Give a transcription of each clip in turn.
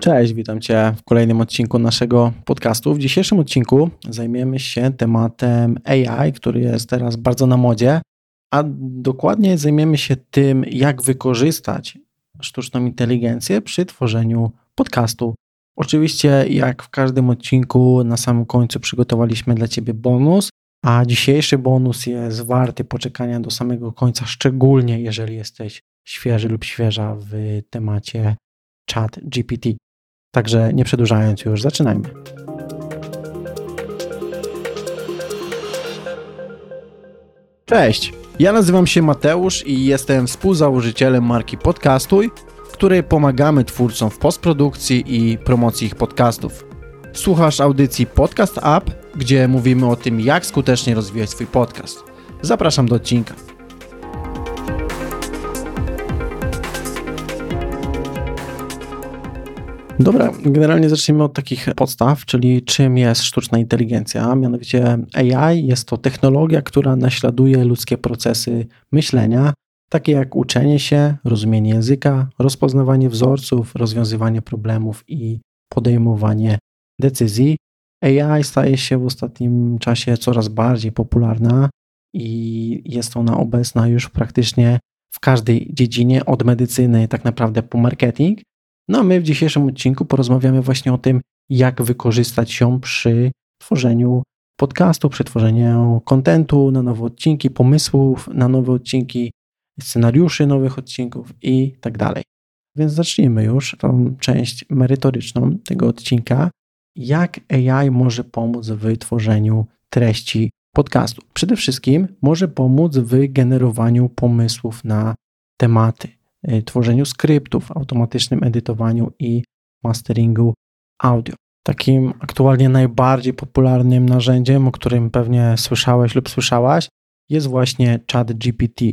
Cześć, witam Cię w kolejnym odcinku naszego podcastu. W dzisiejszym odcinku zajmiemy się tematem AI, który jest teraz bardzo na modzie, a dokładnie zajmiemy się tym, jak wykorzystać sztuczną inteligencję przy tworzeniu podcastu. Oczywiście, jak w każdym odcinku, na samym końcu przygotowaliśmy dla Ciebie bonus, a dzisiejszy bonus jest warty poczekania do samego końca, szczególnie jeżeli jesteś świeży lub świeża w temacie chat GPT. Także nie przedłużając już, zaczynajmy. Cześć, ja nazywam się Mateusz i jestem współzałożycielem marki Podcastuj, w której pomagamy twórcom w postprodukcji i promocji ich podcastów. Słuchasz audycji Podcast App, gdzie mówimy o tym, jak skutecznie rozwijać swój podcast. Zapraszam do odcinka. Dobra, generalnie zacznijmy od takich podstaw, czyli czym jest sztuczna inteligencja. Mianowicie AI jest to technologia, która naśladuje ludzkie procesy myślenia, takie jak uczenie się, rozumienie języka, rozpoznawanie wzorców, rozwiązywanie problemów i podejmowanie decyzji. AI staje się w ostatnim czasie coraz bardziej popularna i jest ona obecna już praktycznie w każdej dziedzinie, od medycyny tak naprawdę po marketing. No a my w dzisiejszym odcinku porozmawiamy właśnie o tym, jak wykorzystać ją przy tworzeniu podcastu, przy tworzeniu kontentu na nowe odcinki, pomysłów na nowe odcinki, scenariuszy nowych odcinków i tak dalej. Więc zacznijmy już tą część merytoryczną tego odcinka. Jak AI może pomóc w tworzeniu treści podcastu? Przede wszystkim może pomóc w generowaniu pomysłów na tematy. Y, tworzeniu skryptów, automatycznym edytowaniu i masteringu audio. Takim aktualnie najbardziej popularnym narzędziem, o którym pewnie słyszałeś lub słyszałaś, jest właśnie ChatGPT.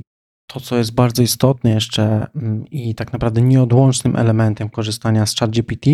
To, co jest bardzo istotne jeszcze mm, i tak naprawdę nieodłącznym elementem korzystania z ChatGPT,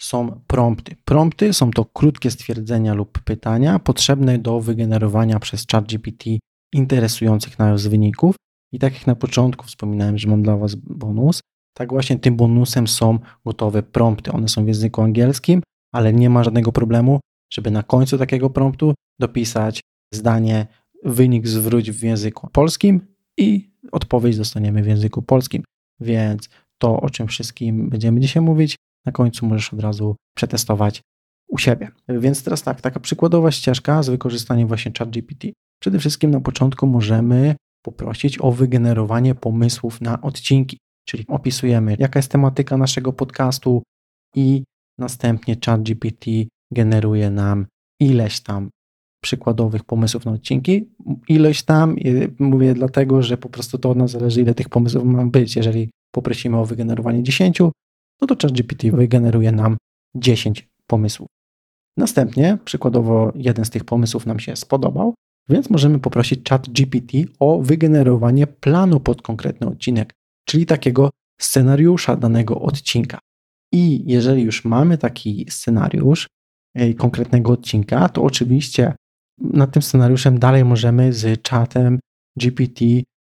są prompty. Prompty są to krótkie stwierdzenia lub pytania potrzebne do wygenerowania przez ChatGPT interesujących nas wyników i tak jak na początku wspominałem, że mam dla Was bonus, tak właśnie tym bonusem są gotowe prompty. One są w języku angielskim, ale nie ma żadnego problemu, żeby na końcu takiego promptu dopisać zdanie wynik zwróć w języku polskim i odpowiedź dostaniemy w języku polskim. Więc to, o czym wszystkim będziemy dzisiaj mówić, na końcu możesz od razu przetestować u siebie. Więc teraz tak, taka przykładowa ścieżka z wykorzystaniem właśnie ChatGPT. Przede wszystkim na początku możemy poprosić o wygenerowanie pomysłów na odcinki, czyli opisujemy, jaka jest tematyka naszego podcastu i następnie ChatGPT generuje nam ileś tam przykładowych pomysłów na odcinki. Ileś tam, mówię dlatego, że po prostu to od nas zależy, ile tych pomysłów ma być. Jeżeli poprosimy o wygenerowanie 10, no to ChatGPT wygeneruje nam 10 pomysłów. Następnie, przykładowo, jeden z tych pomysłów nam się spodobał, więc możemy poprosić Chat GPT o wygenerowanie planu pod konkretny odcinek, czyli takiego scenariusza danego odcinka. I jeżeli już mamy taki scenariusz e, konkretnego odcinka, to oczywiście nad tym scenariuszem dalej możemy z czatem GPT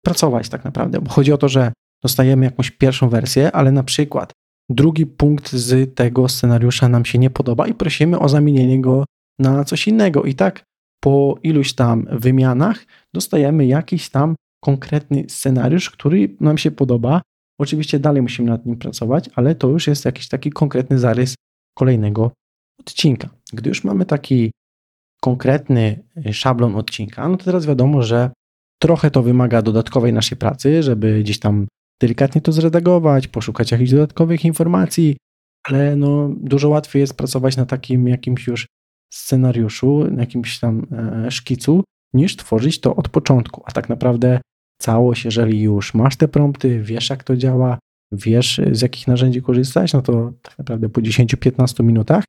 pracować tak naprawdę, bo chodzi o to, że dostajemy jakąś pierwszą wersję, ale na przykład drugi punkt z tego scenariusza nam się nie podoba i prosimy o zamienienie go na coś innego. I tak po iluś tam wymianach dostajemy jakiś tam konkretny scenariusz, który nam się podoba. Oczywiście dalej musimy nad nim pracować, ale to już jest jakiś taki konkretny zarys kolejnego odcinka. Gdy już mamy taki konkretny szablon odcinka, no to teraz wiadomo, że trochę to wymaga dodatkowej naszej pracy, żeby gdzieś tam delikatnie to zredagować, poszukać jakichś dodatkowych informacji, ale no, dużo łatwiej jest pracować na takim jakimś już scenariuszu, na jakimś tam e, szkicu, niż tworzyć to od początku. A tak naprawdę całość, jeżeli już masz te prompty, wiesz jak to działa, wiesz z jakich narzędzi korzystać, no to tak naprawdę po 10-15 minutach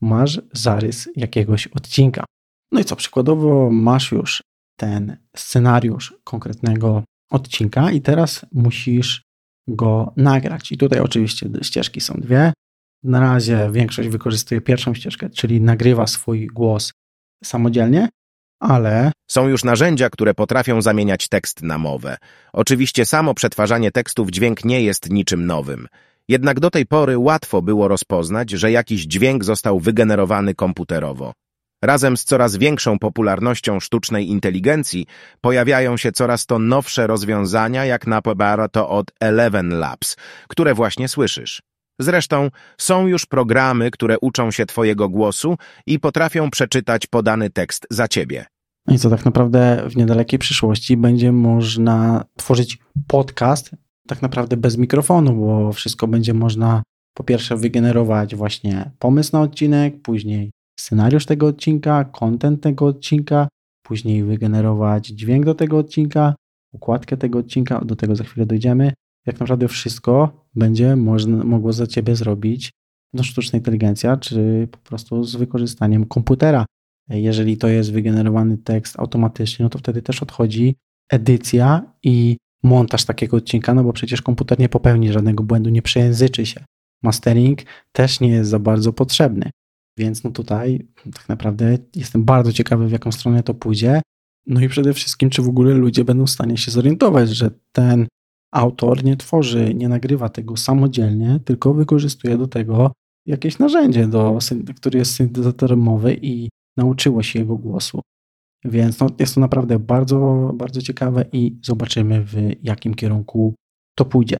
masz zarys jakiegoś odcinka. No i co, przykładowo masz już ten scenariusz konkretnego odcinka i teraz musisz go nagrać. I tutaj oczywiście ścieżki są dwie. Na razie większość wykorzystuje pierwszą ścieżkę, czyli nagrywa swój głos samodzielnie, ale. Są już narzędzia, które potrafią zamieniać tekst na mowę. Oczywiście samo przetwarzanie tekstu w dźwięk nie jest niczym nowym. Jednak do tej pory łatwo było rozpoznać, że jakiś dźwięk został wygenerowany komputerowo. Razem z coraz większą popularnością sztucznej inteligencji pojawiają się coraz to nowsze rozwiązania, jak na to od Eleven Labs, które właśnie słyszysz. Zresztą są już programy, które uczą się Twojego głosu i potrafią przeczytać podany tekst za Ciebie. I co tak naprawdę w niedalekiej przyszłości będzie można tworzyć podcast tak naprawdę bez mikrofonu, bo wszystko będzie można po pierwsze wygenerować właśnie pomysł na odcinek, później scenariusz tego odcinka, content tego odcinka, później wygenerować dźwięk do tego odcinka, układkę tego odcinka, do tego za chwilę dojdziemy. Jak naprawdę wszystko będzie można, mogło za ciebie zrobić no, sztuczna inteligencja, czy po prostu z wykorzystaniem komputera. Jeżeli to jest wygenerowany tekst automatycznie, no to wtedy też odchodzi edycja i montaż takiego odcinka, no bo przecież komputer nie popełni żadnego błędu, nie przejęzyczy się. Mastering też nie jest za bardzo potrzebny. Więc no tutaj tak naprawdę jestem bardzo ciekawy, w jaką stronę to pójdzie. No i przede wszystkim, czy w ogóle ludzie będą w stanie się zorientować, że ten autor nie tworzy, nie nagrywa tego samodzielnie, tylko wykorzystuje do tego jakieś narzędzie, do, które jest syntezatorem mowy i nauczyło się jego głosu. Więc no, jest to naprawdę bardzo, bardzo ciekawe i zobaczymy, w jakim kierunku to pójdzie.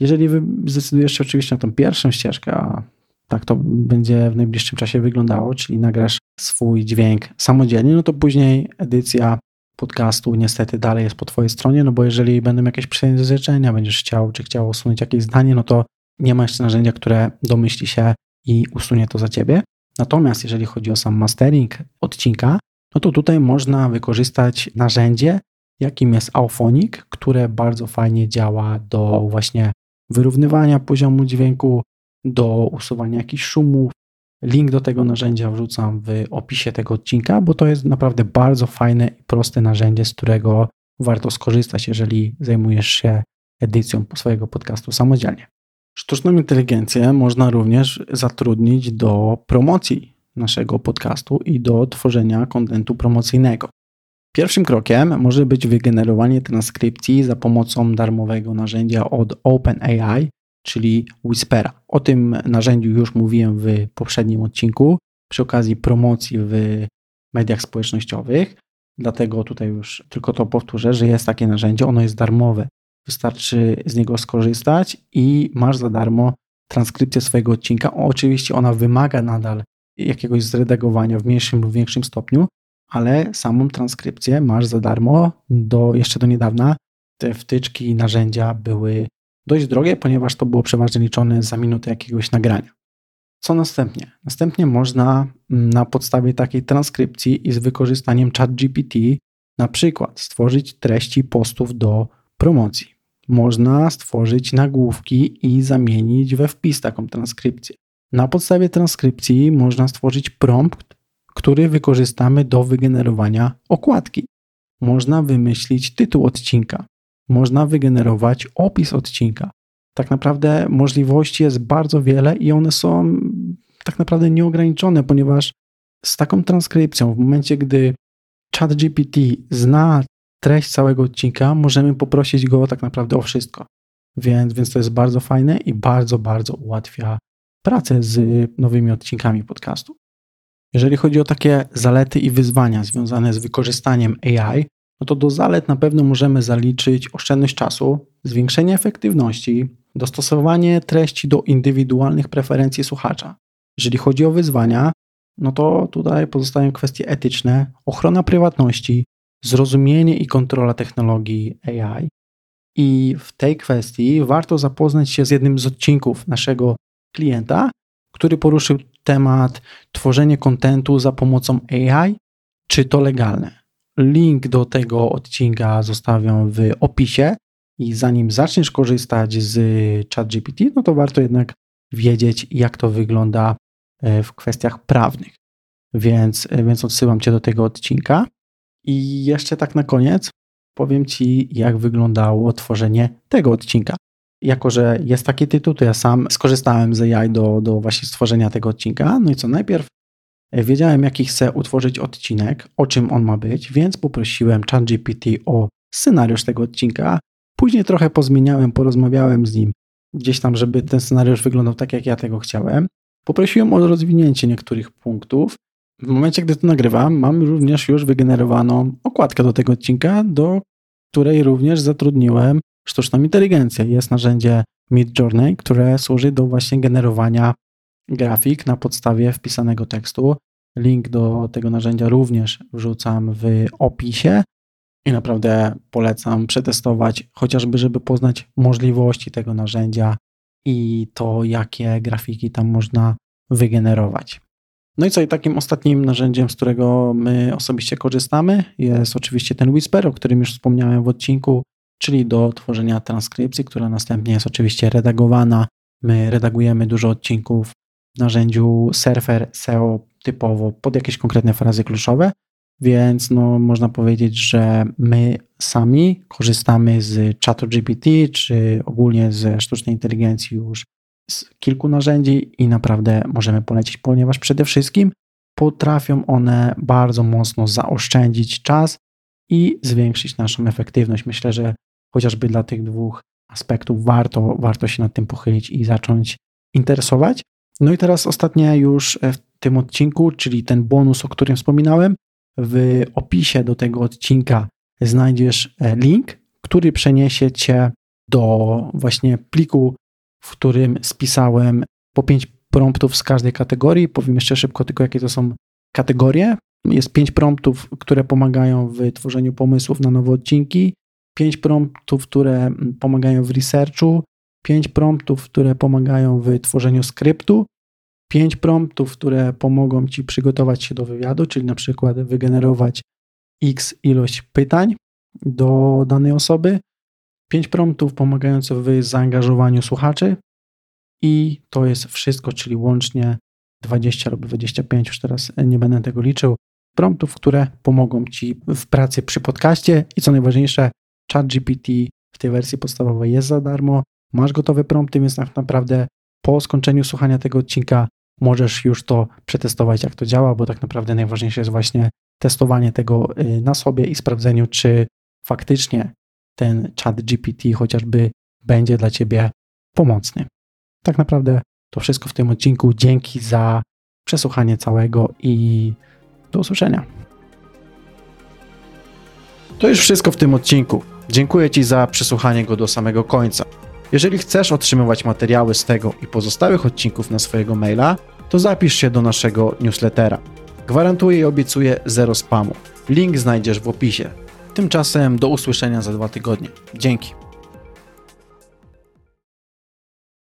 Jeżeli wy zdecydujesz się oczywiście na tą pierwszą ścieżkę, a tak to będzie w najbliższym czasie wyglądało, czyli nagrasz swój dźwięk samodzielnie, no to później edycja podcastu niestety dalej jest po Twojej stronie, no bo jeżeli będą jakieś przejęzyczenia, będziesz chciał czy chciał usunąć jakieś zdanie, no to nie ma jeszcze narzędzia, które domyśli się i usunie to za Ciebie. Natomiast jeżeli chodzi o sam mastering odcinka, no to tutaj można wykorzystać narzędzie, jakim jest Auphonic, które bardzo fajnie działa do właśnie wyrównywania poziomu dźwięku, do usuwania jakichś szumów. Link do tego narzędzia wrzucam w opisie tego odcinka, bo to jest naprawdę bardzo fajne i proste narzędzie, z którego warto skorzystać, jeżeli zajmujesz się edycją swojego podcastu samodzielnie. Sztuczną inteligencję można również zatrudnić do promocji naszego podcastu i do tworzenia kontentu promocyjnego. Pierwszym krokiem może być wygenerowanie transkrypcji za pomocą darmowego narzędzia od OpenAI, czyli Whispera. O tym narzędziu już mówiłem w poprzednim odcinku przy okazji promocji w mediach społecznościowych. Dlatego tutaj już tylko to powtórzę, że jest takie narzędzie, ono jest darmowe. Wystarczy z niego skorzystać i masz za darmo transkrypcję swojego odcinka. Oczywiście ona wymaga nadal jakiegoś zredagowania w mniejszym lub większym stopniu, ale samą transkrypcję masz za darmo. Do, jeszcze do niedawna te wtyczki i narzędzia były dość drogie, ponieważ to było przeważnie liczone za minutę jakiegoś nagrania. Co następnie? Następnie można mm, na podstawie takiej transkrypcji i z wykorzystaniem ChatGPT na przykład stworzyć treści postów do promocji. Można stworzyć nagłówki i zamienić we wpis taką transkrypcję. Na podstawie transkrypcji można stworzyć prompt, który wykorzystamy do wygenerowania okładki. Można wymyślić tytuł odcinka. Można wygenerować opis odcinka. Tak naprawdę możliwości jest bardzo wiele i one są tak naprawdę nieograniczone, ponieważ z taką transkrypcją, w momencie gdy ChatGPT zna treść całego odcinka, możemy poprosić go tak naprawdę o wszystko. Więc, więc to jest bardzo fajne i bardzo, bardzo ułatwia pracę z nowymi odcinkami podcastu. Jeżeli chodzi o takie zalety i wyzwania związane z wykorzystaniem AI, no to do zalet na pewno możemy zaliczyć oszczędność czasu, zwiększenie efektywności, dostosowanie treści do indywidualnych preferencji słuchacza. Jeżeli chodzi o wyzwania, no to tutaj pozostają kwestie etyczne, ochrona prywatności, zrozumienie i kontrola technologii AI. I w tej kwestii warto zapoznać się z jednym z odcinków naszego klienta, który poruszył temat tworzenie kontentu za pomocą AI, czy to legalne. Link do tego odcinka zostawiam w opisie i zanim zaczniesz korzystać z ChatGPT, no to warto jednak wiedzieć, jak to wygląda e, w kwestiach prawnych. Więc, e, więc odsyłam Cię do tego odcinka. I jeszcze tak na koniec powiem Ci, jak wyglądało tworzenie tego odcinka jako że jest taki tytuł, to ja sam skorzystałem z AI do, do właśnie stworzenia tego odcinka. No i co, najpierw wiedziałem, jaki chcę utworzyć odcinek, o czym on ma być, więc poprosiłem ChatGPT o scenariusz tego odcinka. Później trochę pozmieniałem, porozmawiałem z nim, gdzieś tam, żeby ten scenariusz wyglądał tak, jak ja tego chciałem. Poprosiłem o rozwinięcie niektórych punktów. W momencie, gdy to nagrywam, mam również już wygenerowaną okładkę do tego odcinka, do której również zatrudniłem sztuczną inteligencję. Jest narzędzie Midjourney, które służy do właśnie generowania grafik na podstawie wpisanego tekstu. Link do tego narzędzia również wrzucam w opisie i naprawdę polecam przetestować, chociażby, żeby poznać możliwości tego narzędzia i to, jakie grafiki tam można wygenerować. No i co, i takim ostatnim narzędziem, z którego my osobiście korzystamy, jest oczywiście ten Whisper, o którym już wspomniałem w odcinku, czyli do tworzenia transkrypcji, która następnie jest oczywiście redagowana. My redagujemy dużo odcinków narzędziu Surfer SEO typowo pod jakieś konkretne frazy kluczowe, więc no, można powiedzieć, że my sami korzystamy z czatu GPT, czy ogólnie ze sztucznej inteligencji już z kilku narzędzi i naprawdę możemy polecić, ponieważ przede wszystkim potrafią one bardzo mocno zaoszczędzić czas i zwiększyć naszą efektywność. Myślę, że chociażby dla tych dwóch aspektów warto, warto się nad tym pochylić i zacząć interesować. No i teraz ostatnie już w tym odcinku, czyli ten bonus, o którym wspominałem. W opisie do tego odcinka znajdziesz e, link, który przeniesie cię do właśnie pliku, w którym spisałem po pięć promptów z każdej kategorii. Powiem jeszcze szybko tylko, jakie to są kategorie. Jest pięć promptów, które pomagają w tworzeniu pomysłów na nowe odcinki, pięć promptów, które pomagają w researchu, pięć promptów, które pomagają w tworzeniu skryptu, pięć promptów, które pomogą Ci przygotować się do wywiadu, czyli na przykład wygenerować x ilość pytań do danej osoby, pięć promptów pomagających w zaangażowaniu słuchaczy i to jest wszystko, czyli łącznie 20 lub 25, już teraz nie będę tego liczył, promptów, które pomogą Ci w pracy przy podcaście i co najważniejsze, ChatGPT w tej wersji podstawowej jest za darmo, masz gotowe prompty, więc tak naprawdę po skończeniu słuchania tego odcinka możesz już to przetestować, jak to działa, bo tak naprawdę najważniejsze jest właśnie testowanie tego y, na sobie i sprawdzeniu, czy faktycznie ten chat GPT chociażby będzie dla Ciebie pomocny. Tak naprawdę to wszystko w tym odcinku. Dzięki za przesłuchanie całego i do usłyszenia. To już wszystko w tym odcinku. Dziękuję Ci za przesłuchanie go do samego końca. Jeżeli chcesz otrzymywać materiały z tego i pozostałych odcinków na swojego maila, to zapisz się do naszego newslettera. Gwarantuję i obiecuję zero spamu. Link znajdziesz w opisie. Tymczasem do usłyszenia za dwa tygodnie. Dzięki.